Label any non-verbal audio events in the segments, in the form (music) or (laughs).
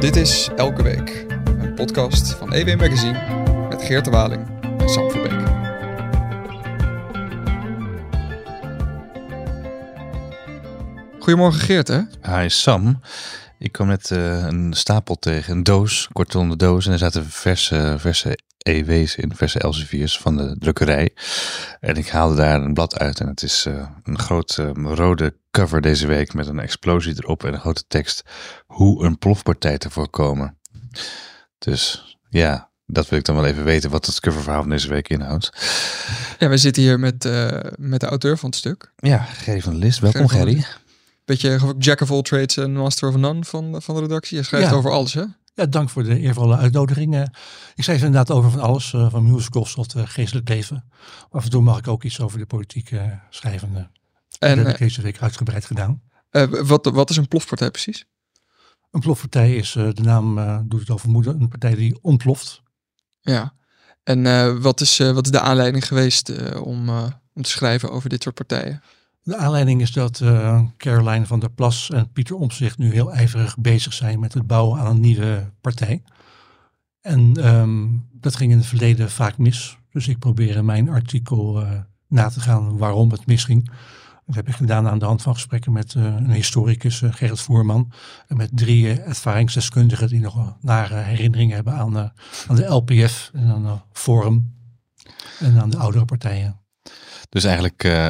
Dit is Elke Week, een podcast van EW Magazine met Geert de Waling en Sam Verbeek. Goedemorgen Geert, hè? Hi Sam. Ik kwam net uh, een stapel tegen, een doos, kortom de doos. En er zaten verse, verse EW's in, verse Elsevier's van de drukkerij. En ik haalde daar een blad uit en het is uh, een grote uh, rode cover deze week met een explosie erop en een grote tekst. Hoe een plofpartij te voorkomen. Dus ja, dat wil ik dan wel even weten wat het coververhaal van deze week inhoudt. Ja, we zitten hier met, uh, met de auteur van het stuk. Ja, Gerry van List. Welkom Gerry. Beetje jack of all trades en master of none van, van de redactie. Je schrijft Ja. over alles, hè? Ja, dank voor de eervolle uitnodiging. Eh, ik schrijf inderdaad over van alles, eh, van musicals tot geestelijk leven. Af en toe mag ik ook iets over de politiek eh, schrijven. dat En heb ik deze week uitgebreid gedaan. wat, wat is een plofpartij precies? Een plofpartij is, de naam doet het al vermoeden, een partij die ontploft. Ja. En wat, is, wat is de aanleiding geweest om, om te schrijven over dit soort partijen? De aanleiding is dat eh, Caroline van der Plas en Pieter Omtzigt nu heel ijverig bezig zijn met het bouwen aan een nieuwe partij. En ehm, dat ging in het verleden vaak mis. Dus ik probeer in mijn artikel eh, na te gaan waarom het misging. Dat heb ik gedaan aan de hand van gesprekken met eh, een historicus, Gerrit Voerman. En met drie eh, ervaringsdeskundigen die nog nare herinneringen hebben aan, aan de LPF en aan de Forum. En aan de oudere partijen. Dus eigenlijk, eh,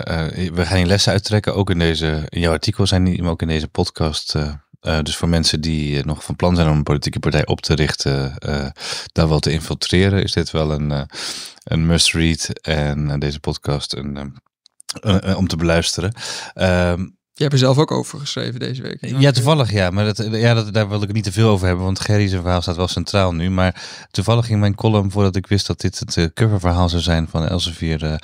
we gaan je lessen uittrekken, ook in, deze, in jouw artikel zijn die, maar ook in deze podcast. eh, dus voor mensen die nog van plan zijn om een politieke partij op te richten, daar wel te infiltreren, is dit wel een, een must-read en deze podcast een, om te beluisteren. Ehm, Je hebt er zelf ook over geschreven deze week. ja, toevallig ja, maar dat, ja, dat, daar wil ik niet te veel over hebben, want Gerry zijn verhaal staat wel centraal nu. Maar toevallig ging mijn column, voordat ik wist dat dit het eh, coververhaal zou zijn van Elsevier, eh,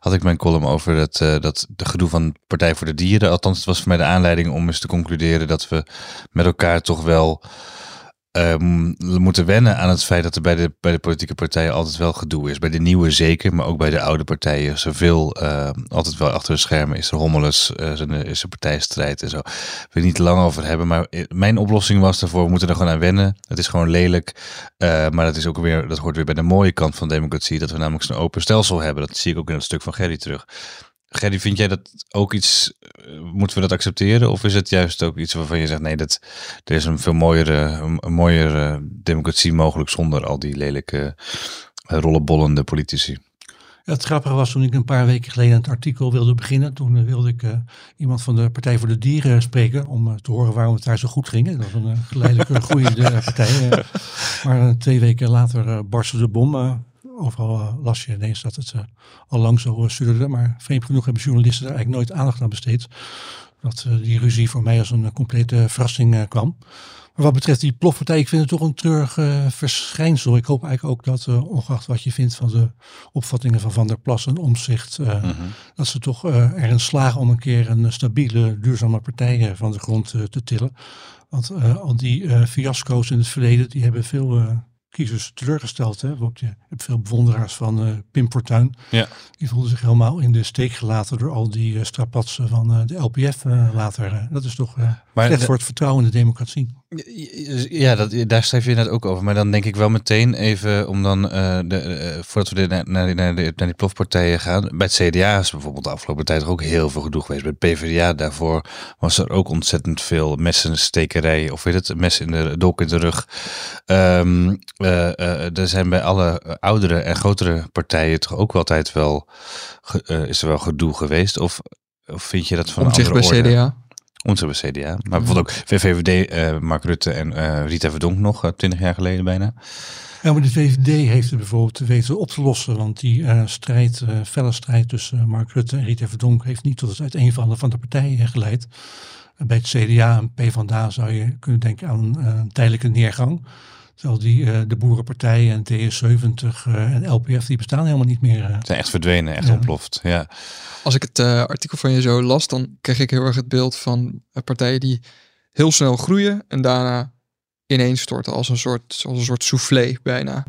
had ik mijn column over het, eh, dat de gedoe van Partij voor de Dieren. Althans, het was voor mij de aanleiding om eens te concluderen dat we met elkaar toch wel ehm, moeten wennen aan het feit dat er bij de, bij de politieke partijen altijd wel gedoe is. Bij de nieuwe zeker, maar ook bij de oude partijen. Zoveel, eh, altijd wel achter de schermen is er hommeles, eh, is er- partijstrijd en zo. Ik wil niet lang over hebben, maar eh, mijn oplossing was daarvoor, we moeten er gewoon aan wennen. Het is gewoon lelijk, eh, maar dat, is ook weer, dat hoort weer bij de mooie kant van democratie, dat we namelijk zo'n open stelsel hebben. Dat zie ik ook in het stuk van Gerry terug. Gerry, vind jij dat ook iets, eh, moeten we dat accepteren? Of is het juist ook iets waarvan je zegt, nee, dat, er is een veel mooiere, een, een mooiere democratie mogelijk zonder al die lelijke, eh, rollenbollende politici? Ja, het grappige was toen ik een paar weken geleden het artikel wilde beginnen. Toen eh, wilde ik iemand van de Partij voor de Dieren spreken om te horen waarom het daar zo goed ging. Dat was een geleidelijke groeiende partij. (laughs) maar twee weken later barstte de bom. Overal eh, las je ineens dat het eh, al lang zo stuurde. Maar vreemd genoeg hebben journalisten daar eigenlijk nooit aandacht aan besteed. Dat eh, die ruzie voor mij als een complete verrassing kwam. Maar wat betreft die plofpartij, ik vind het toch een treurig verschijnsel. Ik hoop eigenlijk ook dat, ongeacht wat je vindt van de opvattingen van Van der Plas en Omzicht, Mhm. dat ze toch erin slagen om een keer een stabiele, duurzame partij van de grond te tillen. Want al die fiasco's in het verleden, die hebben veel kiezers teleurgesteld. Hè? Want je hebt veel bewonderaars van eh, Pim Fortuyn. Ja. Die voelden zich helemaal in de steek gelaten door al die eh, strapatsen van eh, de LPF later. dat is toch Maar slecht de- voor het vertrouwen in de democratie. Ja, dat, daar schrijf je inderdaad ook over. Maar dan denk ik wel meteen even om dan, eh, de, eh, voordat we de, naar, naar, die- naar, die- naar die plofpartijen gaan. Bij het CDA is bijvoorbeeld de afgelopen tijd ook heel veel gedoe geweest. Bij het PvdA daarvoor was er ook ontzettend veel messenstekerij. Of weet het, mes in de dolk in de rug. Ehm, eh, er zijn bij alle oudere en grotere partijen toch ook wel altijd wel, is er wel gedoe geweest. Of, of vind je dat van Om een zich bij andere orde? CDA. Onze CDA. Maar bijvoorbeeld ook VVD, eh Mark Rutte en eh, Rita Verdonk nog, eh, twintig jaar geleden bijna. Ja, maar de VVD heeft het bijvoorbeeld te weten op te lossen. Want die strijd, felle strijd tussen Mark Rutte en Rita Verdonk heeft niet tot het uiteenvallen van de partijen geleid. Bij het CDA en PvdA zou je kunnen denken aan een tijdelijke neergang. Terwijl die, eh, de Boerenpartij en DS70 eh, en LPF, die bestaan helemaal niet meer. eh. Ze zijn echt verdwenen, echt Ja. ontploft. Ja. Als ik het eh, artikel van je zo las, dan kreeg ik heel erg het beeld van eh, partijen die heel snel groeien en daarna ineenstorten als een soort, als een soort soufflé bijna.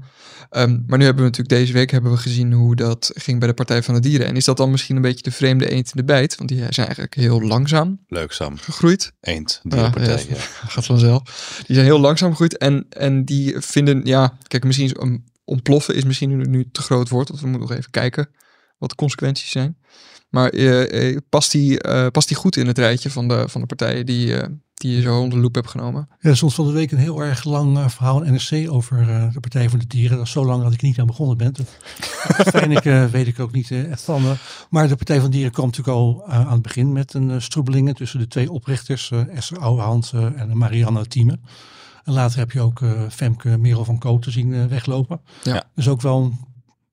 Ehm, maar nu hebben we natuurlijk deze week hebben we gezien hoe dat ging bij de Partij van de Dieren. En is dat dan misschien een beetje de vreemde eend in de bijt? Want die zijn eigenlijk heel langzaam Leuk Sam. gegroeid. Eend, Ja, dierenpartij. ja. Ja, (laughs) Gaat vanzelf. Die zijn heel langzaam gegroeid. En, en die vinden, ja, kijk, misschien is, um, ontploffen is misschien nu, nu te groot woord. Want we moeten nog even kijken wat de consequenties zijn. Maar eh, eh, past, die, eh, past die goed in het rijtje van de, van de partijen die, die je zo onder de loep hebt genomen? Ja, stond van de week een heel erg lang verhaal in NRC over de Partij voor de Dieren. Dat is zo lang dat ik niet aan begonnen ben. Uiteindelijk (laughs) weet ik ook niet echt van. maar de Partij van de Dieren kwam natuurlijk al aan het begin met een stroebelingen tussen de twee oprichters, Esther Ouwehand eh, en Marianne Thieme. En later heb je ook Femke Merel van Kooten zien eh, weglopen. Ja. Dus ook wel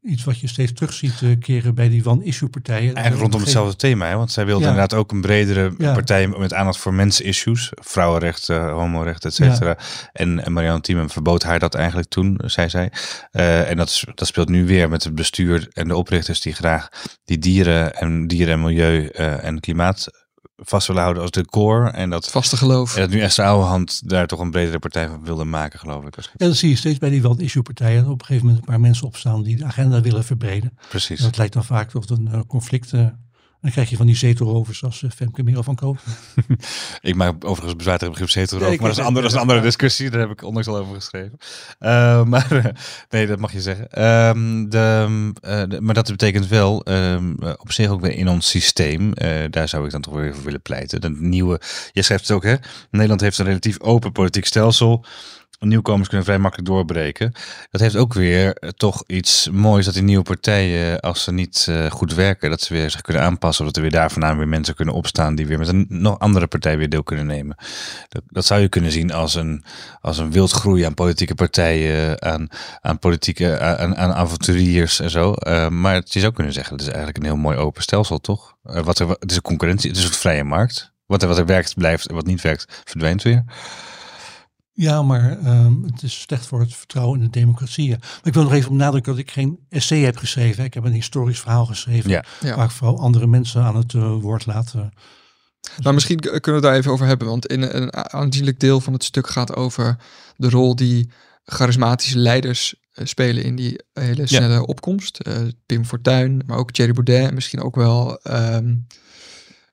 iets wat je steeds terug ziet eh, keren bij die one-issue partijen. Eigenlijk rondom hetzelfde thema, hè? want zij wilde Ja. inderdaad ook een bredere Ja. partij met aandacht voor mensenissues, vrouwenrechten, homorechten, et cetera. En, en Marianne Thieme verbood haar dat eigenlijk toen, zei zij. Eh, en dat, dat speelt nu weer met het bestuur en de oprichters die graag die dieren en dieren en milieu eh, en klimaat vast willen houden als de core. En dat, Vaste geloof. en dat nu Esther Ouwehand daar toch een bredere partij van wilde maken, geloof ik. Als ik het- Ja, dat zie je steeds bij die one-issue partijen. Dat op een gegeven moment een paar mensen opstaan die de agenda willen verbreden. Precies. En dat leidt dan vaak tot een eh, conflict. Eh. dan krijg je van die zetelrovers als uh, Femke Merel van Koop. (laughs) Ik maak overigens bezwaar tegen het begrip hetero, Nee, ik maar dat is, een andere, dat is een andere discussie. Daar heb ik onlangs al over geschreven. Eh, (laughs) maar eh, nee, dat mag je zeggen. Ehm, de, eh, de- maar dat betekent wel ehm, eh, op zich ook weer in ons systeem. eh, daar zou ik dan toch weer voor willen pleiten. De nieuwe, je schrijft het ook hè. Nederland heeft een relatief open politiek stelsel. Nieuwkomers kunnen vrij makkelijk doorbreken. Dat heeft ook weer eh, toch iets moois dat die nieuwe partijen, als ze niet eh, goed werken, dat ze weer zich kunnen aanpassen. Dat er weer daar vandaan weer mensen kunnen opstaan die weer met een nog andere partij weer deel kunnen nemen. Dat, dat zou je kunnen zien als een, als een wildgroei aan politieke partijen, aan, aan politieke, aan, aan avonturiers en zo. Eh, maar het je zou kunnen zeggen, het is eigenlijk een heel mooi open stelsel, toch? Eh, wat er, het is een concurrentie, het is een vrije markt. Wat er, wat er werkt, blijft. En wat niet werkt, verdwijnt weer. Ja, maar ehm, het is slecht voor het vertrouwen in de democratie. Maar ik wil nog even benadrukken dat ik geen essay heb geschreven. Ik heb een historisch verhaal geschreven. Ja. Ja. Waar ik vooral andere mensen aan het eh, woord laat. eh. Nou, misschien kunnen we het daar even over hebben. Want in een aanzienlijk deel van het stuk gaat over de rol die charismatische leiders eh, spelen in die hele snelle opkomst. Eh, Pim Fortuyn, maar ook Thierry Baudet. En misschien ook wel, ehm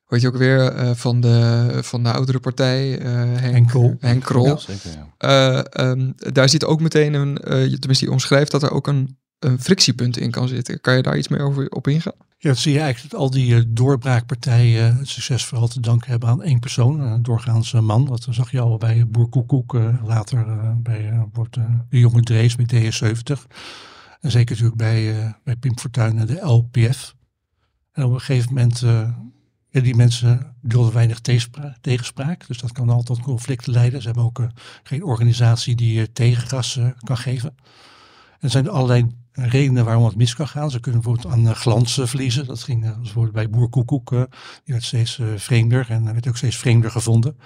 weet je ook weer, eh, van, de, van de oudere partij. eh Henk, Henk Krol. Henk Krol. Ja, zeker, ja. Eh, ehm, daar zit ook meteen een, eh, tenminste die omschrijft dat er ook een, een frictiepunt in kan zitten. Kan je daar iets meer over op ingaan? Ja, dat zie je eigenlijk dat al die doorbraakpartijen het succes vooral te danken hebben aan één persoon. Een doorgaans man. Dat zag je al bij Boer Koekoek. eh, later eh, bij wordt, de jonge Drees met DS70. En zeker natuurlijk bij, eh, bij Pim Fortuyn en de LPF. En op een gegeven moment, eh, die mensen dulden weinig tegenspra- tegenspraak. Dus dat kan altijd tot conflicten leiden. Ze hebben ook eh, geen organisatie die eh, kan geven. En er zijn allerlei redenen waarom het mis kan gaan. Ze kunnen bijvoorbeeld aan glans eh, verliezen. Dat ging bijvoorbeeld bij Boer Koekoek. die werd steeds vreemder en er werd ook steeds vreemder gevonden.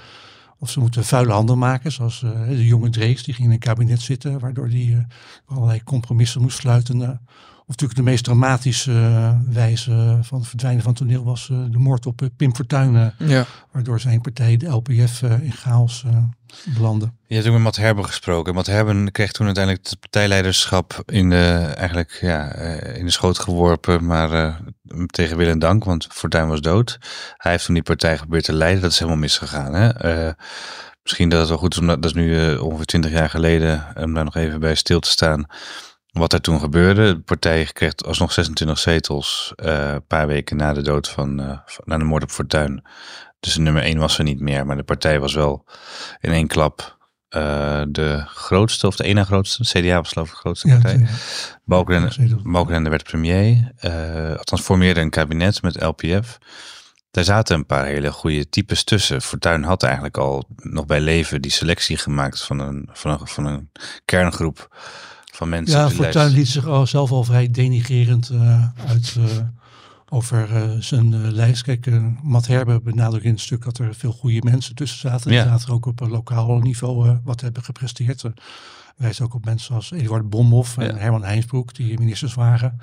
Of ze moeten vuile handen maken, zoals de jonge Drees. Die ging in een kabinet zitten, waardoor die allerlei compromissen moest sluiten. Of natuurlijk de meest dramatische eh, wijze van het verdwijnen van het toneel was eh, de moord op eh, Pim Fortuyn. Ja. waardoor zijn partij, de LPF, eh, in chaos eh, belandde. Je hebt ook met Matt Herben gesproken. Matt Herben kreeg toen uiteindelijk het partijleiderschap in de, eigenlijk, ja, eh, in de schoot geworpen, maar eh, tegen wil en dank, want Fortuyn was dood. Hij heeft toen die partij geprobeerd te leiden. Dat is helemaal misgegaan. Hè? Eh, misschien dat het wel goed is, omdat dat is nu eh, ongeveer twintig jaar geleden, om daar nog even bij stil te staan. Wat er toen gebeurde. De partij kreeg alsnog 26 zetels, eh, een paar weken na de dood van, eh, na de moord op Fortuyn. Dus nummer één was er niet meer, maar de partij was wel in één klap eh, de grootste, of de ene grootste. CDA was geloof ik de grootste Ja, partij. eh, Balkenende. Balkenende werd premier. althans formeerde een kabinet met LPF. Daar zaten een paar hele goede types tussen. Fortuyn had eigenlijk al nog bij leven die selectie gemaakt van een, van een, van een kerngroep van mensen. Ja, Fortuyn liet zich al zelf al vrij denigrerend eh, uit eh, over eh, zijn lijst. Kijk, Matt Herbe benadrukt in het stuk dat er veel goede mensen tussen zaten. Ja. Die zaten ook op een lokaal niveau wat hebben gepresteerd. Wijst ook op mensen als Eduard Bomhoff en Ja. Herman Heinsbroek, die ministers waren.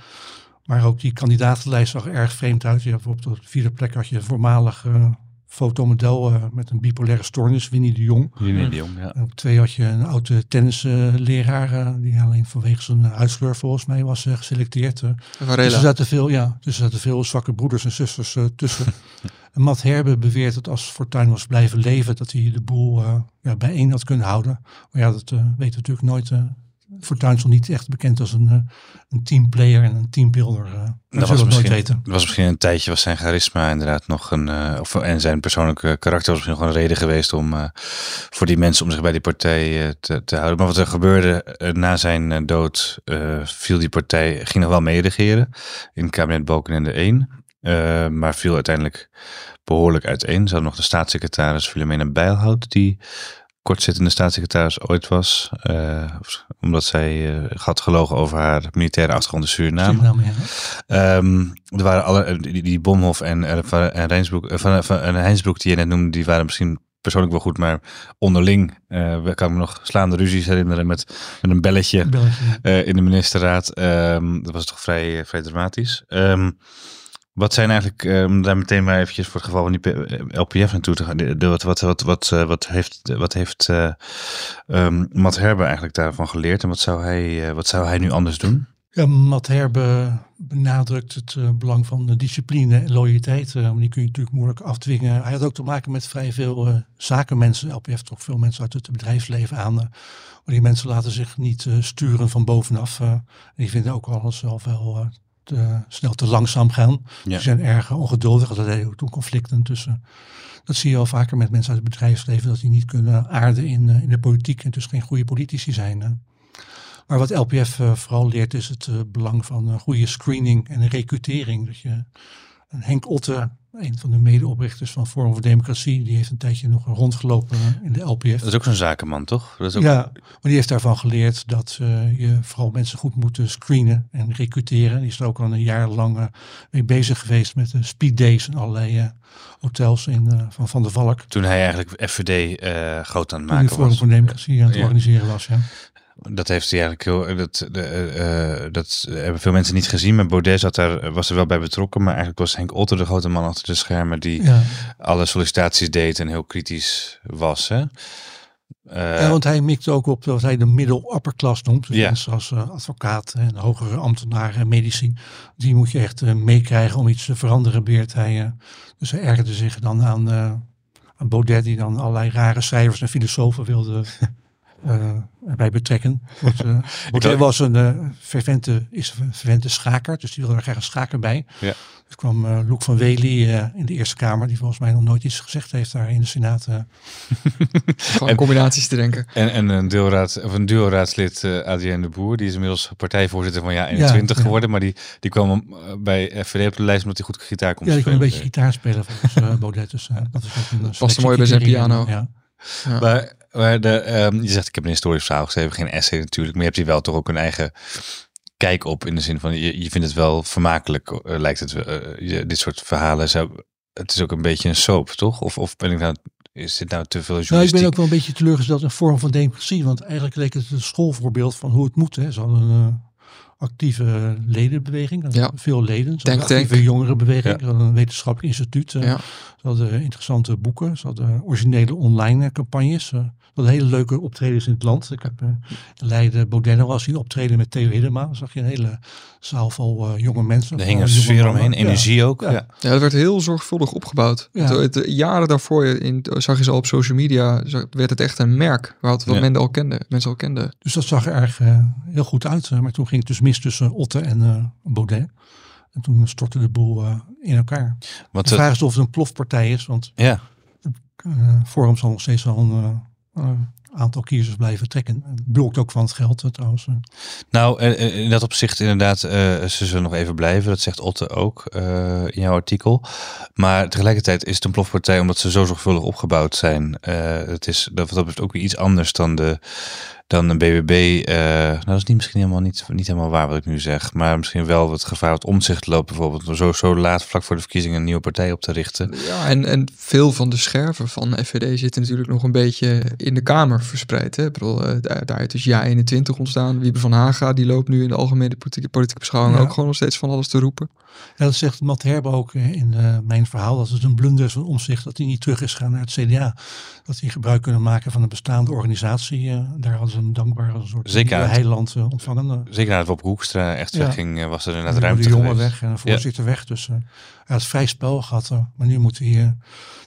Maar ook die kandidatenlijst zag er erg vreemd uit. Je hebt bijvoorbeeld op de vierde plek had je voormalig eh, fotomodel uh, met een bipolaire stoornis, Winnie de Jong. Winnie de Jong, ja. En op twee had je een oude tennisleraar, uh, die alleen vanwege zijn huisleur volgens mij was uh, geselecteerd. dus er zaten veel, ja, dus er zaten veel zwakke broeders en zusters tussen. (laughs) en Matt Herbe beweert dat als Fortuyn was blijven leven, dat hij de boel ja, bijeen had kunnen houden. Maar ja, dat weet natuurlijk nooit Fortuyn is niet echt bekend als een, uh, een teamplayer en een teambuilder. Uh, dat was nooit weten. Dat was misschien een tijdje was zijn charisma inderdaad nog een uh, of, en zijn persoonlijke karakter was misschien nog een reden geweest om uh, voor die mensen om zich bij die partij te, te, houden. Maar wat er gebeurde na zijn dood viel die partij ging nog wel meeregeren in het kabinet Balkenende 1, maar viel uiteindelijk behoorlijk uiteen. Ze hadden nog de staatssecretaris Filomena Bijlhout die kortzittende staatssecretaris ooit was. Uh, omdat zij uh, had gelogen over haar militaire achtergrond in Suriname. Suriname ja. um, er waren alle, eh, die, die Bomhof en, en, Rijnsbroek, van, van, en Heinsbroek die je net noemde, die waren misschien persoonlijk wel goed, maar onderling uh, kan ik me nog slaande ruzies herinneren met, met een belletje, belletje. Uh, in de ministerraad. Um, dat was toch vrij, vrij dramatisch. Um, wat zijn eigenlijk, eh, om daar meteen maar eventjes voor het geval van die eh, LPF naartoe te gaan, wat, wat, wat, wat, eh, wat heeft, wat heeft uh, Herbe eigenlijk daarvan geleerd en wat zou hij, wat zou hij nu anders doen? Ja, Matt Herbe benadrukt het belang van discipline en loyaliteit. die kun je natuurlijk moeilijk afdwingen. Hij had ook te maken met vrij veel zakenmensen. LPF toch veel mensen uit het bedrijfsleven aan. maar die mensen laten zich niet sturen van bovenaf. die vinden ook alles zelf wel te, snel te langzaam gaan. Ja. Ze zijn erg ongeduldig. Dat er toen conflicten tussen. Dat zie je al vaker met mensen uit het bedrijfsleven, dat die niet kunnen aarden in, eh, in de politiek en dus geen goede politici zijn. Maar wat LPF uh, vooral leert is het belang van uh, goede screening en recrutering. Dat je een Henk Otte een van de medeoprichters van Forum voor Democratie, die heeft een tijdje nog rondgelopen in de LPF. Dat is ook zo'n zakenman, toch? Dat is ook... Ja, maar die heeft daarvan geleerd dat uh, je vooral mensen goed moet screenen en recruteren. Die is er ook al een jaar lang uh, mee bezig geweest met de speed days en allerlei uh, hotels in, van Van der Valk. Toen hij eigenlijk FVD groot aan het maken was. Forum voor Democratie aan het ja. organiseren was, ja. Dat heeft hij eigenlijk heel. Dat, uh, dat hebben veel mensen niet gezien. Maar Baudet zat daar, was er wel bij betrokken. Maar eigenlijk was Henk Otter de grote man achter de schermen. die alle sollicitaties deed en heel kritisch was. Hè? Uh, ja, want hij mikte ook op wat hij de middel-upper class noemt. Dus uh, advocaat en hogere ambtenaren, medici. Die moet je echt uh, meekrijgen om iets te veranderen, beert hij. dus hij ergerde zich dan aan, aan Baudet, die dan allerlei rare cijfers en filosofen wilde bij betrekken. Want, (laughs) uh, was een uh, fervente, is een schaker, dus die wilde er graag een schaker bij. Ja. Dus kwam uh, Loek van Wely in de Eerste Kamer, die volgens mij nog nooit iets gezegd heeft daar in de Senaat. (laughs) Gewoon combinaties te denken. En, en een, deelraad, of een duo-raadslid, Adrien de Boer, die is inmiddels partijvoorzitter van ja 21 ja, geworden, maar die, die kwam bij FVD op de lijst omdat hij goed gitaar kon spelen. Ja, die kon een beetje gitaar spelen volgens Baudet. Dus dat is ook een Past mooi bij zijn piano. Ja. Ja. Maar, maar de, um, je zegt, ik heb een historisch verhaal geschreven, geen essay natuurlijk, maar je hebt hier wel toch ook een eigen kijk op in de zin van, je, je vindt het wel vermakelijk, uh, lijkt het, uh, dit soort verhalen. Zou, het is ook een beetje een soap, toch? Of, of ben ik nou, is dit nou te veel journalistiek? Nou, ik ben ook wel een beetje teleurgesteld in een vorm van democratie, want eigenlijk leek het een schoolvoorbeeld van hoe het moet. Hè. Ze hadden een actieve ledenbeweging. Ja. Veel leden. Ze hadden actieve jongerenbeweging. Hadden een wetenschappelijk instituut. Ze hadden interessante boeken. Ze hadden originele online campagnes hadden hele leuke optredens in het land. Ik heb uh, Leiden Bodeno al zien optreden met Theo Hiddema. Dan zag je een hele zaal vol uh, jonge mensen. Er hing een sfeer omheen, energie ook. Ja. ja. dat werd heel zorgvuldig opgebouwd. Ja. Het, het, jaren daarvoor in, zag je ze al op social media, werd het echt een merk. Wat, wat mensen, al kenden, mensen al kenden. Dus dat zag er erg uh, heel goed uit. maar toen ging het dus mis tussen Otte en Baudet. En toen stortte de boel in elkaar. Wat de vraag is of het een plofpartij is, want ja. Uh, Forum zal nog steeds wel een aantal kiezers blijven trekken. Bulkt ook van het geld eh, trouwens. Nou, in dat opzicht inderdaad, ze zullen nog even blijven. Dat zegt Otte ook in jouw artikel. Maar tegelijkertijd is het een plofpartij omdat ze zo zorgvuldig opgebouwd zijn. het is dat, dat betreft ook weer iets anders dan de dan een BBB, uh, nou dat is niet misschien helemaal niet, niet helemaal waar wat ik nu zeg, maar misschien wel het gevaar dat omzicht loopt bijvoorbeeld, door zo, zo laat vlak voor de verkiezingen een nieuwe partij op te richten. Ja, en, en veel van de scherven van FVD zitten natuurlijk nog een beetje in de Kamer verspreid. Hè? Ik bedoel, uh, daar is Ja 21 ontstaan. Wiebe van Haga, die loopt nu in de algemene politieke, politieke beschouwing ook gewoon nog steeds van alles te roepen. Ja, dat zegt Matt Herbe ook in uh, mijn verhaal, dat het een blunder van omzicht dat hij niet terug is gaan naar het CDA. Dat hij gebruik kunnen maken van een bestaande organisatie. Uh, daar hadden ze een soort Zeker heiland uh, ontvangen. Zeker nadat Wop Hoekstra echt ja. wegging, was er inderdaad ruimte de jongen weg en de voorzitter weg. Dus hij had vrij spel gehad. maar nu moeten we hier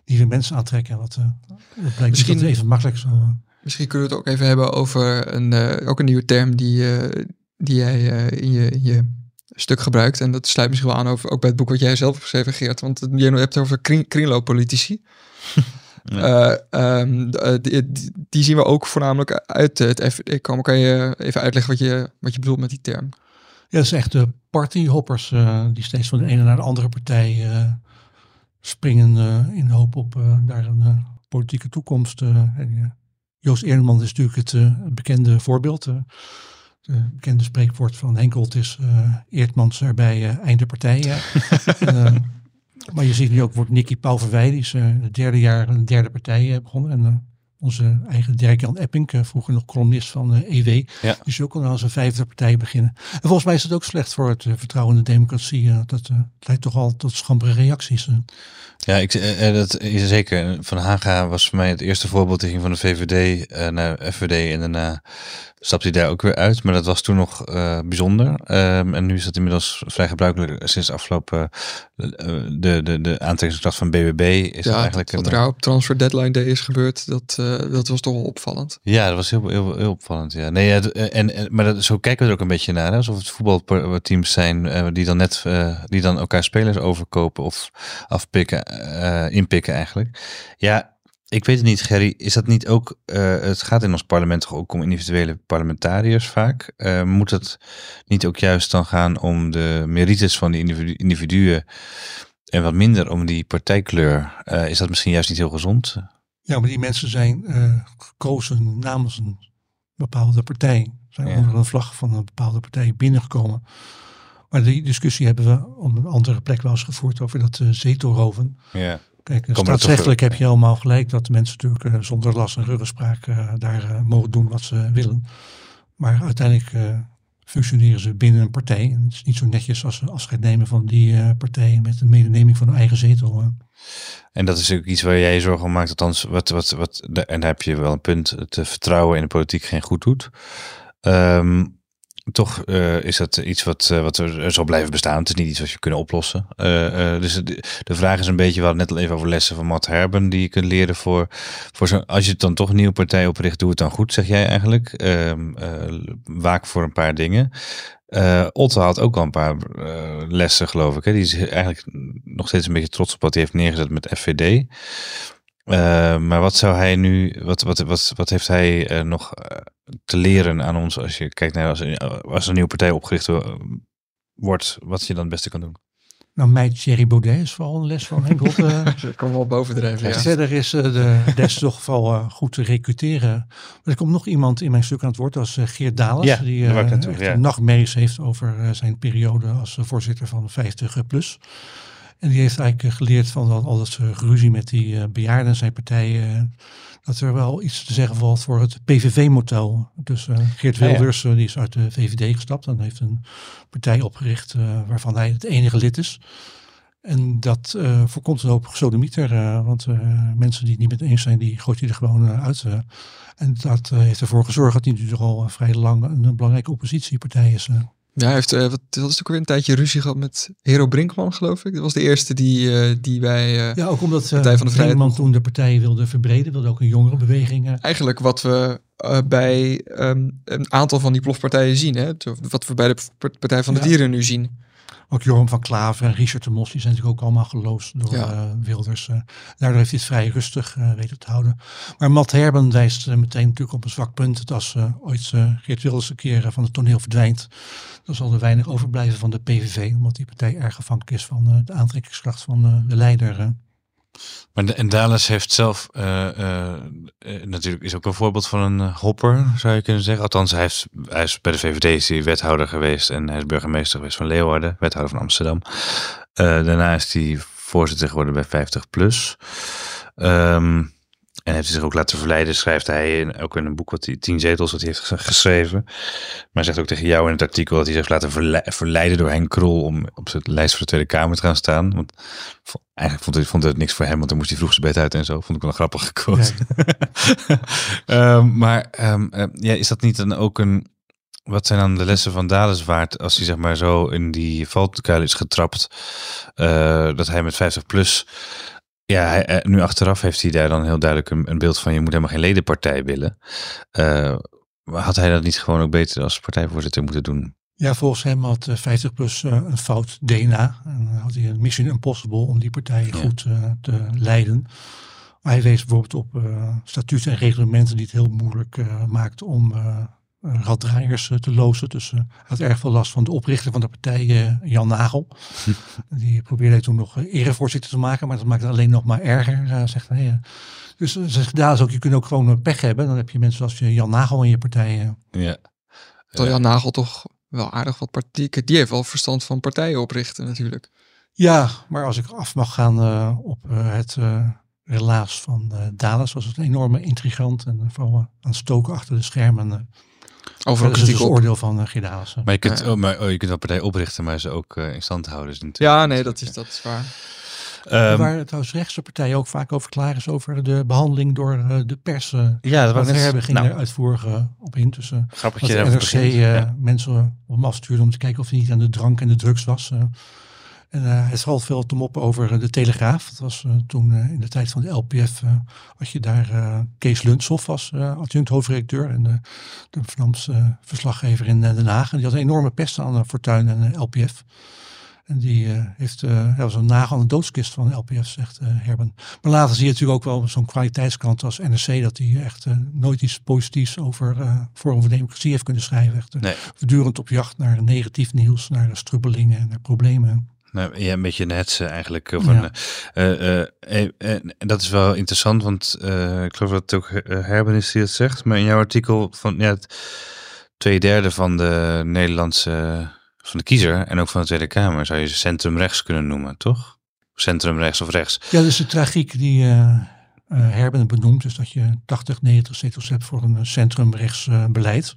nieuwe mensen aantrekken. Wat, dat blijkt Misschien dat even makkelijk zo. Misschien kunnen we het ook even hebben over een, ook een nieuwe term die, die jij in je, in je stuk gebruikt. En dat sluit misschien wel aan over, ook bij het boek wat jij zelf hebt geschreven, Geert. Want je hebt het over kringlooppolitici. (laughs) Ja. Uh, um, die, die, zien we ook voornamelijk uit het komen. Kan je even uitleggen wat je, wat je bedoelt met die term? Ja, dat is echt de partyhoppers uh, die steeds van de ene naar de andere partij uh, springen in de hoop op daar een politieke toekomst. Joost Eerman is natuurlijk het bekende voorbeeld het bekende spreekwoord van Henkolt is uh, Eertmans erbij, uh, einde partijen. (laughs) maar je ziet nu ook, wordt Nicky Pauverwij, die is het derde jaar een derde partij begonnen. En onze eigen Dirk-Jan Epping, vroeger nog columnist van EW, e ja. is ook al aan zijn vijfde partij beginnen. En volgens mij is het ook slecht voor het vertrouwen in de democratie. dat leidt toch al tot schampere reacties. Ja, ik, dat is zeker. Van Haga was voor mij het eerste voorbeeld. Die ging van de VVD naar FVD en daarna stapte hij daar ook weer uit. Maar dat was toen nog uh, bijzonder. Um, en nu is het inmiddels vrij gebruikelijk sinds afgelopen uh, de, de, de aantrekkingskracht van BBB. Is ja, eigenlijk wat er nou op Transfer Deadline Day is gebeurd, dat, uh, dat was toch wel opvallend. Ja, dat was heel, heel, heel opvallend. Ja. Nee, ja, en, en, maar dat, zo kijken we er ook een beetje naar. Hè? Alsof het voetbalteams zijn die dan net die dan elkaar spelers overkopen of afpikken, inpikken eigenlijk. Ja, ik weet het niet, Gerry. Is dat niet ook. Uh, het gaat in ons parlement toch ook om individuele parlementariërs vaak. Uh, moet het niet ook juist dan gaan om de merites van die individu individuen. en wat minder om die partijkleur? Uh, is dat misschien juist niet heel gezond? Ja, maar die mensen zijn gekozen namens een bepaalde partij. Zijn ja. onder een vlag van een bepaalde partij binnengekomen. Maar die discussie hebben we op een andere plek wel eens gevoerd over dat zetelroven. Ja. Kijk, staatsrechtelijk heb je helemaal gelijk dat mensen natuurlijk uh, zonder last en ruggespraak uh, daar uh, mogen doen wat ze willen. Maar uiteindelijk functioneren ze binnen een partij. En het is niet zo netjes als ze afscheid nemen van die partij met de medeneming van hun eigen zetel. En dat is ook iets waar jij je zorgen om maakt, althans, wat, wat, wat, en daar heb je wel een punt, het vertrouwen in de politiek geen goed doet. Um, toch uh, is dat iets wat, uh, wat er zal blijven bestaan. Het is niet iets wat je kunt oplossen. Uh, dus de, vraag is een beetje, we hadden net al even over lessen van Matt Herben die je kunt leren voor, voor zo, als je het dan toch een nieuwe partij opricht, doe het dan goed, zeg jij eigenlijk. Ehm, waak voor een paar dingen. Otto had ook al een paar lessen, geloof ik. Hè? Die is eigenlijk nog steeds een beetje trots op wat hij heeft neergezet met FVD. Uh, maar wat zou hij nu, wat, wat, wat, wat heeft hij uh, nog uh, te leren aan ons als je kijkt naar als, als een nieuwe partij opgericht wordt, wat je dan het beste kan doen? Nou, mij Thierry Baudet is vooral een les van Henk Hotte. Dat kan wel bovendrijven, ja. Verder is de (laughs) des toch geval goed te recruteren. Maar er komt nog iemand in mijn stuk aan het woord, dat is Geert Dales. Ja, die naartoe, ja. nachtmerries heeft over zijn periode als voorzitter van 50 Plus. En die heeft eigenlijk geleerd van al dat ruzie met die uh, bejaarden zijn partijen. Uh, dat er wel iets te zeggen valt voor het PVV-model. Dus uh, Geert Wilders, die is uit de VVD gestapt en heeft een partij opgericht waarvan hij het enige lid is. En dat voorkomt een hoop gesodemieter, want mensen die het niet met eens zijn, die gooit hij er gewoon uit. en dat heeft ervoor gezorgd dat hij nu al vrij lang een belangrijke oppositiepartij is. Ja, hij heeft, uh, wat, dat was ook weer een tijdje ruzie gehad met Hero Brinkman, geloof ik. Dat was de eerste die, uh, die bij uh, Ja, ook omdat Partij van de Vrijheid... Brinkman toen de partij wilde verbreden, wilde ook een jongerenbeweging. Eigenlijk wat we bij um, een aantal van die plofpartijen zien, hè? wat we bij de Partij van de ja. Dieren nu zien. Ook Joram van Klaver en Richard de Mos, die zijn natuurlijk ook allemaal geloosd door ja. uh, Wilders. Uh, daardoor heeft hij het vrij rustig uh, weten te houden. Maar Matt Herben wijst meteen natuurlijk op een zwak punt. Dat als ooit Geert Wilders een keer van het toneel verdwijnt, dan zal er weinig overblijven van de PVV. Omdat die partij erg afhankelijk is van de aantrekkingskracht van de leider. Maar en Dales heeft zelf eh, eh, eh, natuurlijk is ook een voorbeeld van een hopper, zou je kunnen zeggen. Althans, hij, hij is bij de VVD is hij wethouder geweest en hij is burgemeester geweest van Leeuwarden, wethouder van Amsterdam. Daarna is hij voorzitter geworden bij 50 plus. Ehm, en heeft hij zich ook laten verleiden, schrijft hij in, ook in een boek wat hij, tien zetels, wat hij heeft ges- geschreven. Maar hij zegt ook tegen jou in het artikel dat hij zich laten verle- verleiden door Henk Krol om op zijn lijst voor de Tweede Kamer te gaan staan. Want eigenlijk vond, hij, vond het niks voor hem, want dan moest hij vroeg zijn bed uit en zo. Vond ik wel een grappige quote. (laughs) Ehm, maar ehm, eh, ja, is dat niet dan ook een... Wat zijn dan de lessen van Dales waard als hij zeg maar zo in die valkuil is getrapt? eh, dat hij met 50 plus... Ja, hij, eh, nu achteraf heeft hij daar dan heel duidelijk een, een beeld van... je moet helemaal geen ledenpartij willen. Eh, had hij dat niet gewoon ook beter als partijvoorzitter moeten doen? Ja, volgens hem had eh, 50 plus eh, een fout DNA. En had hij een mission impossible om die partij Ja. goed te leiden. Maar hij wees bijvoorbeeld op statuten en reglementen die het heel moeilijk maakt om raddraaiers eh, te lozen. Dus hij had erg veel last van de oprichter van de partij, eh, Jan Nagel. (laughs) die probeerde hij toen nog eh, erevoorzitter te maken, maar dat maakt het alleen nog maar erger, eh, zegt hij. Dus uh, zegt Dales ook, je kunt ook gewoon een pech hebben. Dan heb je mensen als je Jan Nagel in je partij. Ja. Terwijl Jan Nagel toch wel aardig wat partij... Die heeft wel verstand van partijen oprichten natuurlijk. Ja, maar als ik af mag gaan eh, op eh, het eh, relaas van eh Dales, was het een enorme intrigant en vooral aan stoken achter de schermen. Is dus kritiek het op. oordeel van uh. Maar je kunt, Ja. oh, maar, oh, je kunt wel partij oprichten, maar ze ook eh, in stand houden. Niet, Ja, nee, dat is, dat is waar. Ehm, Waar trouwens rechtse partijen ook vaak over klaar is over de behandling door eh, de pers. ja, dat was net, Herbe ging nou, er uitvoerig op in. Dus, eh, grappig dat je NRC daarover begint. eh, Ja. mensen op hem afstuurde om te kijken of hij niet aan de drank en de drugs was. En eh, het valt veel te moppen over eh, de Telegraaf. Dat was eh, toen in de tijd van de LPF, had je daar Kees Lunshoff was uh, adjunct hoofdredacteur en de, Vlaamse verslaggever in Den Haag. En die had een enorme pest aan uh, Fortuin en uh, LPF. En die uh, heeft, uh, dat was een nagel aan de doodskist van de LPF, zegt uh, Herben. Maar later zie je natuurlijk ook wel zo'n kwaliteitskant als NRC, dat die echt uh, nooit iets positiefs over uh, Forum voor Democratie heeft kunnen schrijven. Echt, Nee. Voortdurend op jacht naar negatief nieuws, naar strubbelingen en naar problemen. Nou, ja, een beetje een hetsen eigenlijk. Of Ja. een, eh, eh, eh, en dat is wel interessant, want ik geloof dat het ook Herben is die het zegt. Maar in jouw artikel van ja, het twee derde van de Nederlandse, van de kiezer en ook van de Tweede Kamer zou je centrumrechts kunnen noemen, toch? Centrumrechts of rechts. Ja, dat is de tragiek die Herben benoemt. Dus dat je 80, 90 zetels hebt voor een centrumrechts uh, beleid.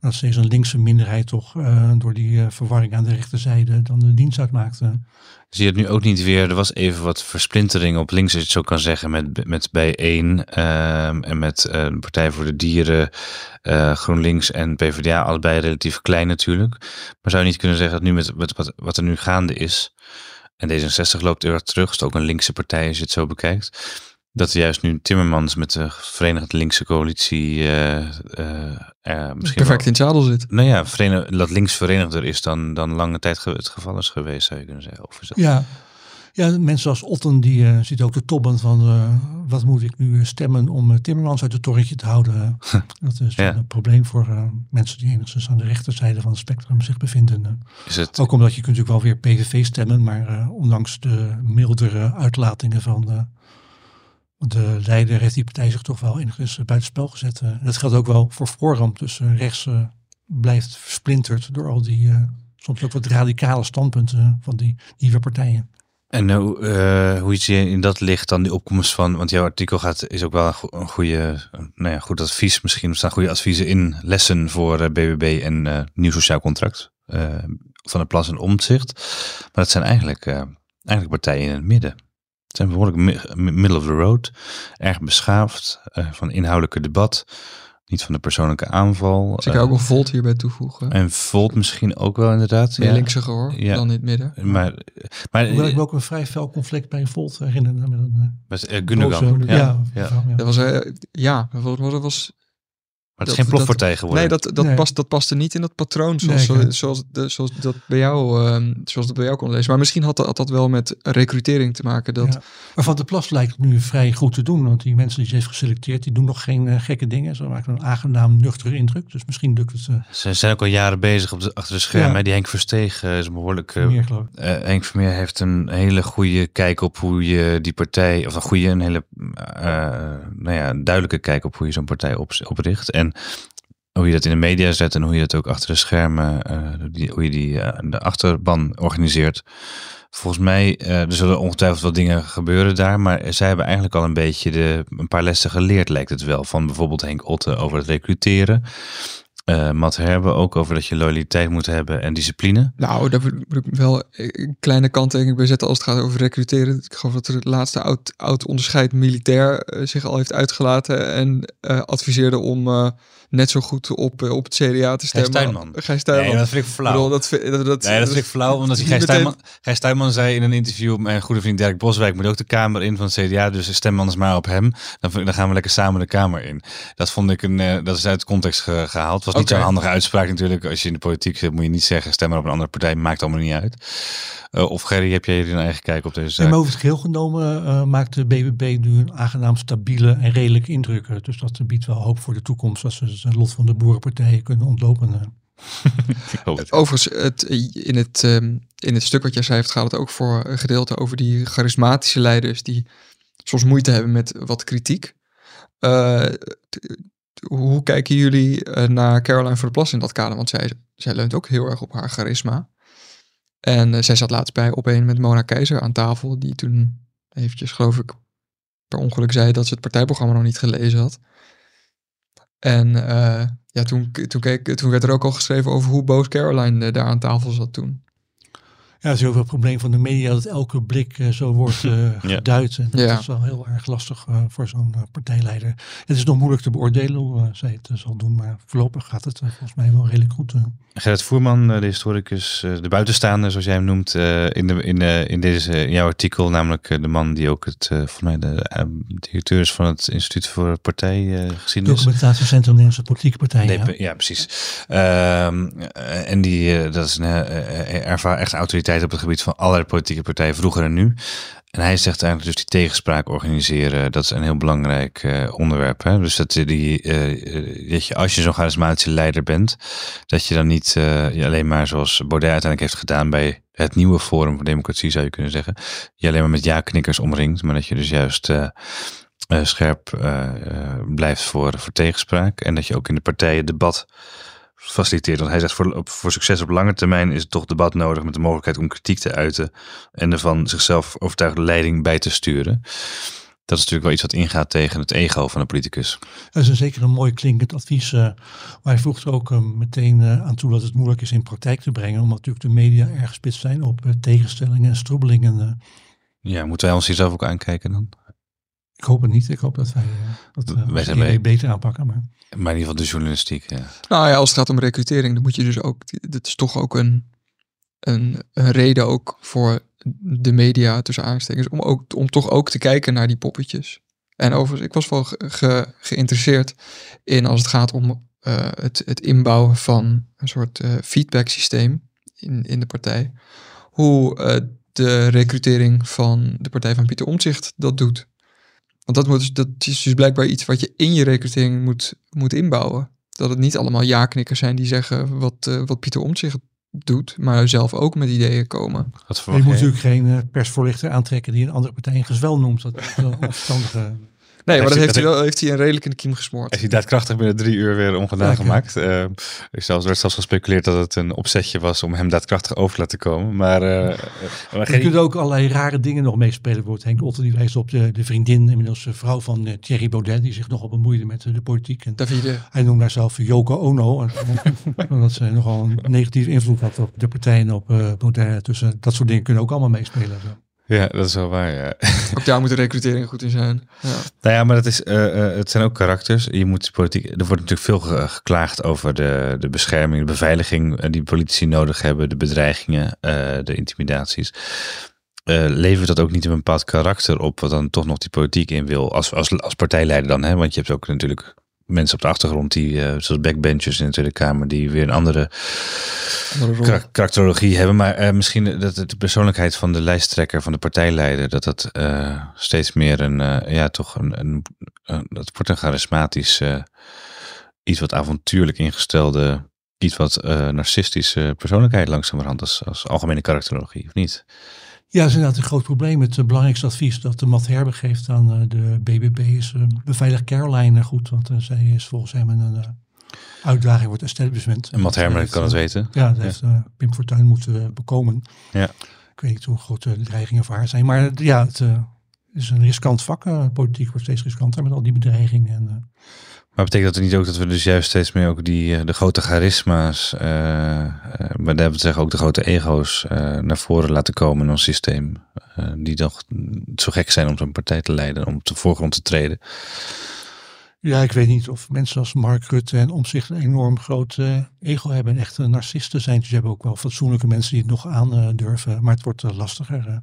Dat steeds een linkse minderheid toch door die verwarring aan de rechterzijde dan de dienst uitmaakte. Zie je het nu ook niet weer? Er was even wat versplintering op links, als je het zo kan zeggen, met, met bijeen um, en met Partij voor de Dieren, GroenLinks en PvdA, allebei relatief klein natuurlijk. Maar zou je niet kunnen zeggen dat nu met, wat, wat er nu gaande is, en D66 loopt er terug, is het ook een linkse partij als je het zo bekijkt, dat juist nu Timmermans met de Verenigde Linkse Coalitie uh, uh, misschien perfect in het zadel zit. Nou ja, dat links verenigder is dan, dan lange tijd het geval is geweest, zou je kunnen zeggen. Of is dat... Ja. ja, mensen als Otten die uh, zitten ook te tobben van wat moet ik nu stemmen om Timmermans uit het torrentje te houden. (laughs) dat is ja. een probleem voor mensen die enigszins aan de rechterzijde van het spectrum zich bevinden. Is het... Ook omdat je kunt natuurlijk wel weer PVV stemmen, maar ondanks de mildere uitlatingen van de de leider heeft die partij zich toch wel enigszins buitenspel gezet. Uh, dat geldt ook wel voor Forum. Dus uh, rechts uh, blijft versplinterd door al die soms ook wat radicale standpunten van die nieuwe partijen. En hoe, zie je in dat licht dan die opkomst van, want jouw artikel gaat, is ook wel een, go een goede, nou ja, goed advies misschien. Er staan goede adviezen in, lessen voor BBB en nieuw sociaal contract van de Plas en Omtzigt. Maar dat zijn eigenlijk, eigenlijk partijen in het midden. Het zijn behoorlijk middle of the road, erg beschaafd, uh, van inhoudelijke debat, niet van de persoonlijke aanval. Dus ik kan ook nog Volt hierbij toevoegen. En Volt misschien ook wel inderdaad. Meer ja. linkse gehoor ja. dan in het midden. Maar, maar Hoewel ik me ook een vrij fel conflict bij Volt herinner. Met een, met uh, Gundogan. Ja, ja, ja. ja. Dat was, uh, ja, wat was, was Maar het is dat- geen plofpartij geworden. Nee, dat, dat, Nee. past, dat paste niet in dat patroon zoals, Nee, zoals, zoals, de, zoals, dat bij jou, ehm, zoals dat bij jou kon lezen. Maar misschien had dat, had dat wel met recrutering te maken. Dat, Ja. Maar Van der Plas lijkt het nu vrij goed te doen. Want die mensen die ze heeft geselecteerd, die doen nog geen eh, gekke dingen. Ze maken een aangenaam nuchtere indruk. Dus misschien lukt het eh, Ze zijn ook al jaren bezig op de, achter de schermen. Ja. Die Henk Versteeg eh, is een behoorlijk... eh, meer geloof ik. Henk Vermeer heeft een hele goede kijk op hoe je die partij... Of een goede, een hele eh, nou ja, een duidelijke kijk op hoe je zo'n partij op, opricht. En hoe je dat in de media zet en hoe je dat ook achter de schermen... eh, hoe je die eh, de achterban organiseert. Volgens mij, eh, er zullen ongetwijfeld wat dingen gebeuren daar, maar zij hebben eigenlijk al een beetje de, een paar lessen geleerd, lijkt het wel. Van bijvoorbeeld Henk Otte over het recruteren. Eh Matt Herbe ook over dat je loyaliteit moet hebben en discipline. Nou, daar moet ik wel een kleine kanttekening bij zetten als het gaat over recruteren. Ik geloof dat er het laatste oud, oud onderscheid militair eh, zich al heeft uitgelaten en eh, adviseerde om net zo goed op, eh, op het CDA te stemmen. Tuinman. Gijs Tuinman. Nee, dat vind ik Ik bedoel, dat, vind- dat, dat, Nee, dat vind ik flauw, omdat Gijs meteen- Tuinman, Gijs Tuinman zei in een interview, mijn goede vriend Dirk Boswijk moet ook de Kamer in van het CDA, dus stem anders maar op hem. Dan, dan gaan we lekker samen de Kamer in. Dat vond ik een, eh, dat is uit context ge- gehaald. Het was niet zo'n handige uitspraak natuurlijk. Als je in de politiek zit, moet je niet zeggen stem maar op een andere partij, maakt allemaal niet uit. Eh, of Gerry, heb jij hier een eigen kijk op deze En zaak? maar over het geheel genomen eh, maakt de BBB nu een aangenaam stabiele en redelijke indruk. Eh, Dus dat biedt wel hoop voor de toekomst. Als ze het lot van de boerenpartijen kunnen ontlopen. eh. (laughs) Overigens, het, in, het, ehm, in het stuk wat jij schrijft gaat het ook voor een gedeelte over die charismatische leiders die soms moeite hebben met wat kritiek. Eh, t- hoe kijken jullie eh, naar Caroline van der Plas in dat kader? Want zij, zij leunt ook heel erg op haar charisma. En zij zat laatst bij op een met Mona Keizer aan tafel, die toen eventjes, geloof ik, per ongeluk zei dat ze het partijprogramma nog niet gelezen had. En eh, ja, toen, toen, keek, toen werd er ook al geschreven over hoe boos Caroline eh, daar aan tafel zat toen. Ja, het is heel veel probleem van de media dat elke blik eh, zo wordt (laughs) eh, geduid. En dat Ja. is wel heel erg lastig eh, voor zo'n partijleider. Het is nog moeilijk te beoordelen hoe zij het zal doen. Maar voorlopig gaat het volgens mij wel redelijk goed. eh. Gerrit Voerman, de historicus, eh, de buitenstaander, zoals jij hem noemt, eh, in, de, in, de, in, deze, in jouw artikel, namelijk de man die ook het, eh, volgens mij de directeur is van het Instituut voor Partijgeschiedenis. Documentatiecentrum Nederlandse Politieke Partijen. Nee, ja. ja, precies. Ehm, eh, en die, dat is een ervaar echt een op het gebied van allerlei politieke partijen, vroeger en nu. En hij zegt eigenlijk dus die tegenspraak organiseren, dat is een heel belangrijk eh, onderwerp. Hè? Dus dat, die, eh, dat je als je zo'n charismatische leider bent, dat je dan niet eh, je alleen maar zoals Baudet uiteindelijk heeft gedaan bij het nieuwe Forum voor Democratie, zou je kunnen zeggen, je alleen maar met ja-knikkers omringt, maar dat je dus juist scherp blijft voor, voor tegenspraak. En dat je ook in de partijen debat faciliteert. Want hij zegt voor, op- voor succes op lange termijn is het toch debat nodig met de mogelijkheid om kritiek te uiten en er van zichzelf overtuigde leiding bij te sturen. Dat is natuurlijk wel iets wat ingaat tegen het ego van een politicus. Dat is een zeker een mooi klinkend advies. eh, maar hij voegt er ook eh, meteen eh, aan toe dat het moeilijk is in praktijk te brengen. Omdat natuurlijk de media erg gespitst zijn op tegenstellingen en stroebelingen. Ja, moeten wij ons hier zelf ook aankijken dan? Ik hoop het niet. Ik hoop dat wij eh, dat eh, Wij als zijn idee mee. beter aanpakken. Maar Maar in ieder geval de journalistiek. Ja. Nou ja, als het gaat om recrutering, dan moet je dus ook, dit is toch ook een, een, een reden ook voor de media tussen aanstekens, om, ook, om toch ook te kijken naar die poppetjes. En overigens, ik was wel ge- ge- geïnteresseerd in als het gaat om eh, het, het inbouwen van een soort eh, feedback systeem in, in de partij. Hoe eh, de recrutering van de partij van Pieter Omtzigt dat doet. Want dat, moet, dus- dat is dus blijkbaar iets wat je in je recrutering moet, moet inbouwen. Dat het niet allemaal ja-knikkers zijn die zeggen wat, eh, wat Pieter Omtzigt doet, maar zelf ook met ideeën komen. Wat je moet natuurlijk geen eh, persvoorlichter aantrekken die een andere partij een gezwel noemt. Dat is wel. Nee, maar dat heeft hij, wel, heeft hij een redelijk in de kiem gesmoord. Is hij daadkrachtig binnen drie uur weer ongedaan Lekker. gemaakt? Eh, er zelfs, werd zelfs gespeculeerd dat het een opzetje was om hem daadkrachtig over te laten komen. Maar, eh, eh, maar Er geen- kunnen ook allerlei rare dingen nog meespelen. Wordt Henk Otter die wijst op de, de vriendin, inmiddels de vrouw van Thierry Baudet, die zich nogal bemoeide met de politiek. En Davide. hij noemde haar zelf Yoko Ono. en- (laughs) Omdat ze nogal een negatieve invloed had op de partijen en op eh Baudet. Dus dat soort dingen kunnen ook allemaal meespelen. Zo. Ja, dat is wel waar, ja. (laughs) Ook daar moet de recrutering goed in zijn. Ja. Nou ja, maar het, is, eh, eh, het zijn ook karakters. Je moet politiek, er wordt natuurlijk veel ge- geklaagd over de, de bescherming, de beveiliging eh, die politici nodig hebben, de bedreigingen, eh, de intimidaties. Eh, levert dat ook niet een bepaald karakter op, wat dan toch nog die politiek in wil, als, als, als partijleider dan, hè? Want je hebt ook natuurlijk mensen op de achtergrond, die, eh, zoals backbenchers in de Tweede Kamer, die weer een andere, Andere rol. kara- karakterologie hebben. Maar eh, misschien dat het de persoonlijkheid van de lijsttrekker, van de partijleider, dat dat eh, steeds meer een, ja, toch een, een, een- dat wordt een charismatisch, iets wat avontuurlijk ingestelde, iets wat narcistische persoonlijkheid langzamerhand als, als algemene karakterologie, of niet? Ja, dat is inderdaad een groot probleem. Het eh, belangrijkste advies dat de Matt Herbe geeft aan eh, de BBB is eh, beveilig Caroline goed. Want zij is volgens hem een uitdaging voor het establishment. En Matt kan het weten. Ja, dat heeft Pim Fortuyn moeten bekomen. Ja. Ik weet niet hoe groot de dreigingen voor haar zijn. Maar ja, het is een riskant vak. politiek wordt steeds riskanter met al die bedreigingen. En, Maar betekent dat niet ook dat we dus juist steeds meer ook die, eh, de grote charisma's, eh, eh, maar daar hebben zeggen ook de grote ego's naar voren laten komen in ons systeem. die toch zo gek zijn om zo'n partij te leiden, om de voorgrond te treden. Ja, ik weet niet of mensen als Mark Rutte en Omzicht een enorm groot ego hebben en echt narcisten zijn. Dus je hebt ook wel fatsoenlijke mensen die het nog aan durven, maar het wordt lastiger.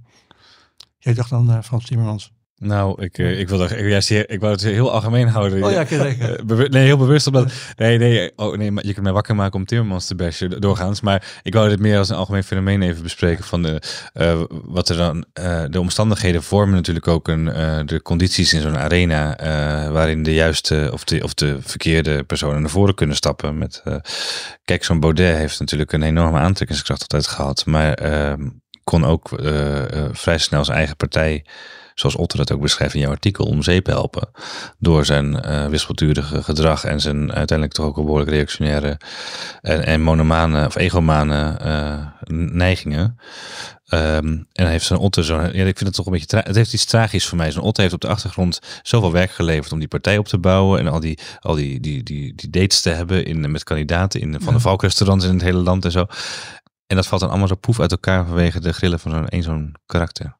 Jij dacht dan Frans Timmermans. Nou, ik, eh, ik, wil ik, juist hier- ik wou het heel algemeen houden. Oh ja, kijk. Eh, nee, heel bewust omdat. Nee, nee, oh, nee, maar je kunt mij wakker maken om Timmermans te bashen do- doorgaans. Maar ik wou dit meer als een algemeen fenomeen even bespreken. Van de, eh, wat er dan. de omstandigheden vormen natuurlijk ook een, de condities in zo'n arena. waarin de juiste of de, of de verkeerde personen naar voren kunnen stappen. Met, kijk, zo'n Baudet heeft natuurlijk een enorme aantrekkingskracht altijd gehad. Maar ehm, kon ook eh, eh, vrij snel zijn eigen partij zoals Otter het ook beschrijft in jouw artikel, om zeep helpen. Door zijn eh wispelturige gedrag en zijn uiteindelijk toch ook een behoorlijk reactionaire en, en monomane of egomane eh, neigingen. Ehm, en hij heeft zijn Otter zo. Ja, ik vind het toch een beetje. Het heeft iets tragisch voor mij. Zo'n Otter heeft op de achtergrond zoveel werk geleverd om die partij op te bouwen. En al die, al die, die, die, die dates te hebben in, met kandidaten in Van de Valk restaurants in het hele land en zo. En dat valt dan allemaal zo poef uit elkaar vanwege de grillen van zo'n één zo'n karakter.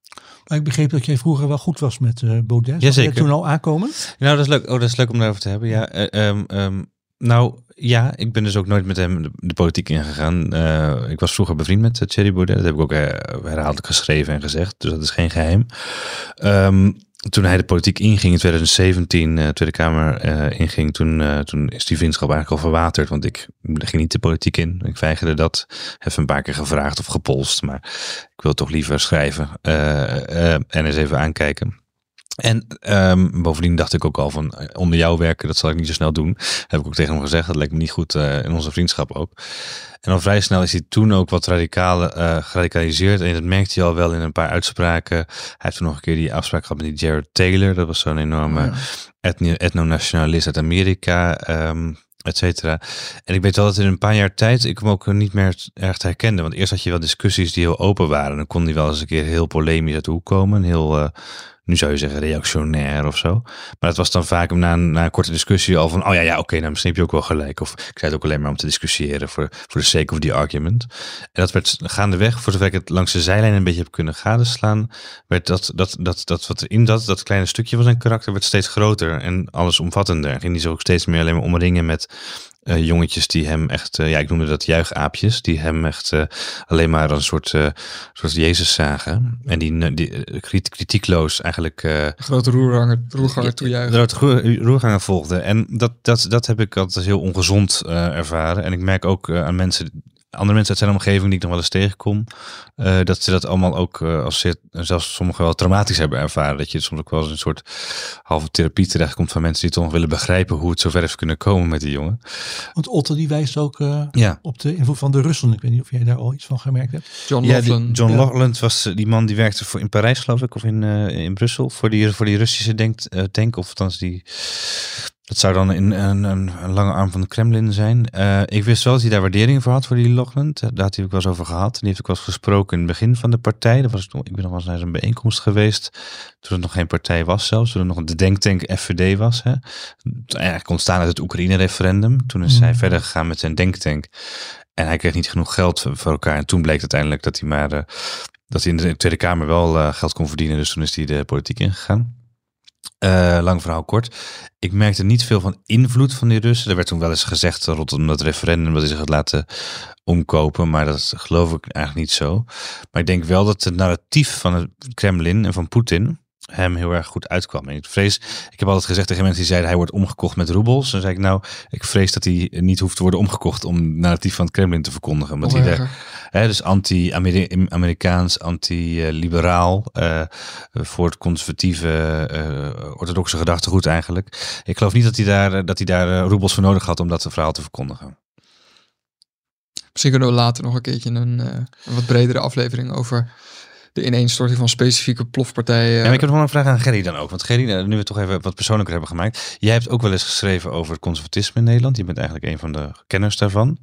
Maar ik begreep dat jij vroeger wel goed was met eh Baudet. Zag Jazeker. jij toen al aankomen? Nou, dat is leuk. Oh, dat is leuk om daarover te hebben. Ja, eh, ehm, ehm, nou ja, ik ben dus ook nooit met hem de, de politiek ingegaan. Eh, ik was vroeger bevriend met uh, Thierry Baudet. Dat heb ik ook herhaaldelijk geschreven en gezegd. Dus dat is geen geheim. Ehm, toen hij de politiek inging in 2017, eh Tweede Kamer eh, inging, toen, eh, toen is die vriendschap eigenlijk al verwaterd. Want ik ging niet de politiek in. Ik weigerde dat. Heb een paar keer gevraagd of gepolst. Maar ik wil toch liever schrijven en eens even aankijken. En ehm, bovendien dacht ik ook al van eh, onder jou werken, dat zal ik niet zo snel doen. Heb ik ook tegen hem gezegd. Dat lijkt me niet goed eh, in onze vriendschap ook. En al vrij snel is hij toen ook wat radicaal eh geradicaliseerd. En dat merkte hij al wel in een paar uitspraken. Hij heeft toen nog een keer die afspraak gehad met die Jared Taylor. Dat was zo'n enorme Ja. etno-nationalist uit Amerika. ehm et cetera. En ik weet wel dat in een paar jaar tijd ik hem ook niet meer erg herkende. Want eerst had je wel discussies die heel open waren. Dan kon hij wel eens een keer heel polemisch uit de hoek komen. En heel, eh, nu zou je zeggen, reactionair of zo. Maar dat was dan vaak na een, na een korte discussie al van... oh ja, ja, oké, nou misschien heb je ook wel gelijk. Of ik zei het ook alleen maar om te discussiëren voor, voor de sake of the argument. En dat werd gaandeweg, voor zover ik het langs de zijlijn een beetje heb kunnen gadeslaan... werd dat, dat, dat, dat wat in dat, dat kleine stukje van zijn karakter werd steeds groter en allesomvattender. En ging hij zo ook steeds meer alleen maar omringen met eh, jongetjes die hem echt, eh, ja, ik noemde dat juichaapjes, die hem echt eh, alleen maar een soort, soort Jezus zagen. En die, die kriti- kritiekloos eigenlijk Grote roerganger, roerganger toejuichen. rood- roerganger volgde. En dat, dat, dat heb ik altijd heel ongezond ervaren. En ik merk ook aan mensen, andere mensen uit zijn omgeving die ik nog wel eens tegenkom, eh, dat ze dat allemaal ook eh, als zeer, zelfs sommigen wel traumatisch hebben ervaren. Dat je soms ook wel eens een soort halve therapie terechtkomt van mensen die toch nog willen begrijpen hoe het zover is kunnen komen met die jongen. Want Otte die wijst ook eh, Ja. op de invloed van de Russen. Ik weet niet of jij daar al iets van gemerkt hebt. John Ja. John Ja. Loughlin was die man die werkte voor in Parijs, geloof ik, of in, eh, in Brussel, voor die, voor die Russische denk, eh, tank. Of althans, die, dat zou dan in een, een, een lange arm van de Kremlin zijn. Eh, ik wist wel dat hij daar waardering voor had, voor die Loughlin. Daar had hij ook wel eens over gehad. En die heeft ook wel eens gesproken in het begin van de partij. Dat was, ik ben nog wel eens naar zijn bijeenkomst geweest, toen het nog geen partij was zelfs. Toen er nog de denktank FVD was. Hè. Eigenlijk ontstaan uit het Oekraïne-referendum. Toen is hij Mm. verder gegaan met zijn denktank. En hij kreeg niet genoeg geld voor voor elkaar. En toen bleek uiteindelijk dat hij maar eh, dat hij in de Tweede Kamer wel eh, geld kon verdienen. Dus toen is hij de politiek ingegaan. Eh, lang verhaal kort. Ik merkte niet veel van invloed van die Russen. Er werd toen wel eens gezegd rondom dat referendum dat hij zich had laten omkopen. Maar dat geloof ik eigenlijk niet zo. Maar ik denk wel dat het narratief van het Kremlin en van Poetin hem heel erg goed uitkwam. Ik vrees, ik heb altijd gezegd tegen mensen die zeiden hij wordt omgekocht met roebels. Dan zei ik nou, ik vrees dat hij niet hoeft te worden omgekocht om narratief van het Kremlin te verkondigen. Omdat daar, hè, dus anti-Amerikaans, anti-liberaal, uh, voor het conservatieve, uh, orthodoxe gedachtegoed eigenlijk. Ik geloof niet dat hij daar, dat hij daar roebels voor nodig had om dat verhaal te verkondigen. Misschien kunnen we later nog een keertje een, een wat bredere aflevering over de ineenstorting van specifieke plofpartijen. Ja, maar ik heb nog een vraag aan Gerry dan ook. Want Gerry, eh, nu we toch even wat persoonlijker hebben gemaakt. Jij hebt ook wel eens geschreven over het conservatisme in Nederland. Je bent eigenlijk een van de kenners daarvan.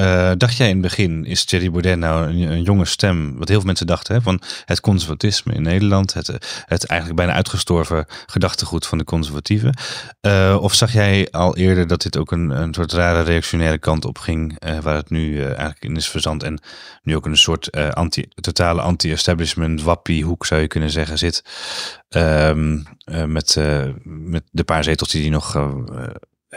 Uh, dacht jij in het begin, is Thierry Baudet nou een, jonge stem, wat heel veel mensen dachten, hè, van het conservatisme in Nederland, het, het eigenlijk bijna uitgestorven gedachtegoed van de conservatieven? Uh, of zag jij al eerder dat dit ook een, een soort rare reactionaire kant op ging, uh, waar het nu eigenlijk in is verzand en nu ook een soort anti, totale anti-establishment wappie hoek zou je kunnen zeggen zit, um, met, met de paar zetels die hij nog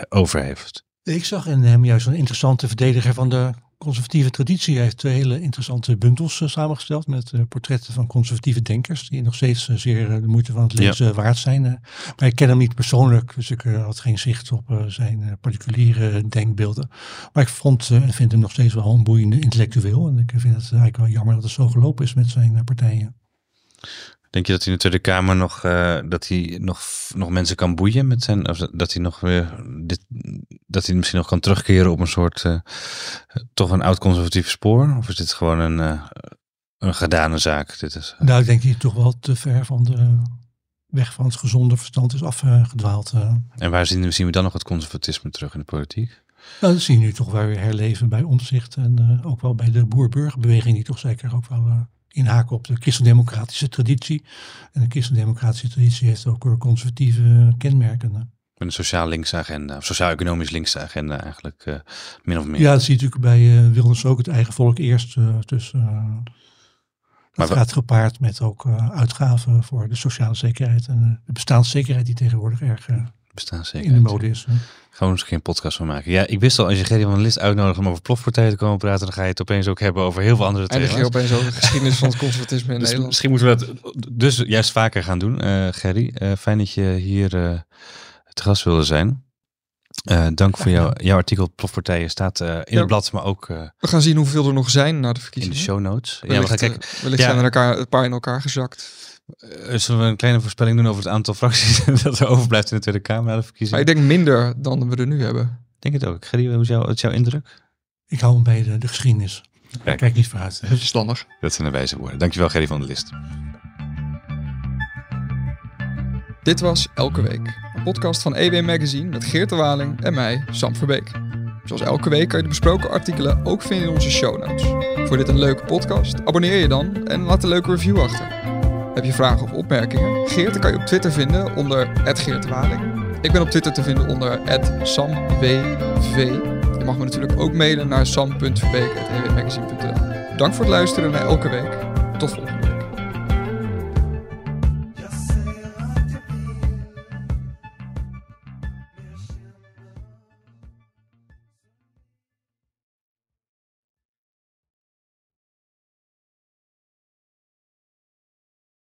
over heeft? Ik zag in hem juist een interessante verdediger van de conservatieve traditie. Hij heeft twee hele interessante bundels uh, samengesteld met uh, portretten van conservatieve denkers. Die nog steeds uh, zeer de moeite van het lezen waard zijn. maar ik ken hem niet persoonlijk, dus ik had geen zicht op zijn particuliere denkbeelden. Maar ik vond en vind hem nog steeds wel een boeiende intellectueel. En ik vind het eigenlijk wel jammer dat het zo gelopen is met zijn partijen. Denk je dat hij in de Tweede Kamer nog, uh, dat hij nog, nog mensen kan boeien met zijn, of dat hij nog weer, dit, dat hij misschien nog kan terugkeren op een soort, uh, toch een oud-conservatief spoor? Of is dit gewoon een, uh, een gedane zaak? Dit is, Nou, ik denk dat hij toch wel te ver van de weg van het gezonde verstand is afgedwaald. En waar zien, zien we dan nog het conservatisme terug in de politiek? Nou, dat zien we nu toch wel weer herleven bij omzicht en ook wel bij de boer-burgerbeweging, die toch zeker ook wel inhaken op de christendemocratische traditie. En de christendemocratische traditie heeft ook conservatieve kenmerken. Met een sociaal linkse agenda, sociaal-economisch linkse agenda eigenlijk, uh, min of meer. Ja, dat zie je natuurlijk bij uh, Wilders ook, het eigen volk eerst. Uh, dus dat gaat gepaard met ook uitgaven voor de sociale zekerheid en de bestaanszekerheid die tegenwoordig erg in de mode is. Gewoon eens geen podcast van maken. Ja, ik wist al, als je Gerry van de List uitnodigt om over plofpartijen te komen praten, dan ga je het opeens ook hebben over heel veel andere thema's. En dan ga je opeens over de geschiedenis van het conservatisme in (laughs) dus Nederland. Misschien moeten we dat dus juist vaker gaan doen, uh, Gerry. Uh, fijn dat je hier uh, te gast wilde zijn. dank voor jou, jouw artikel. Plofpartijen staat in ja. het blad, maar ook... we gaan zien hoeveel er nog zijn na de verkiezingen. In de show notes. Wellicht, ja, we gaan kijken. wellicht ja. zijn er elkaar, een paar in elkaar gezakt. Uh, zullen we een kleine voorspelling doen over het aantal fracties (laughs) dat er overblijft in de Tweede Kamer na de verkiezingen? Maar ik denk minder dan we er nu hebben. Denk het ook. Gerrie, hoe is, jouw, is jouw indruk? Ik hou hem bij de, de geschiedenis. Kijk. Kijk niet vooruit. Verstandig. Dat zijn de wijze woorden. Dankjewel Gerrie van de List. Dit was Elke Week. Een podcast van EW Magazine met Geert de Waling en mij, Sam Verbeek. Zoals elke week kan je de besproken artikelen ook vinden in onze show notes. Voor dit een leuke podcast, abonneer je dan en laat een leuke review achter. Heb je vragen of opmerkingen? Geert kan je op Twitter vinden onder @geertwaling. Ik ben op Twitter te vinden onder @samwv. Je mag me natuurlijk ook mailen naar sam.verbeek.ewmagazine.nl. Dank voor het luisteren naar elke week. Tot volgende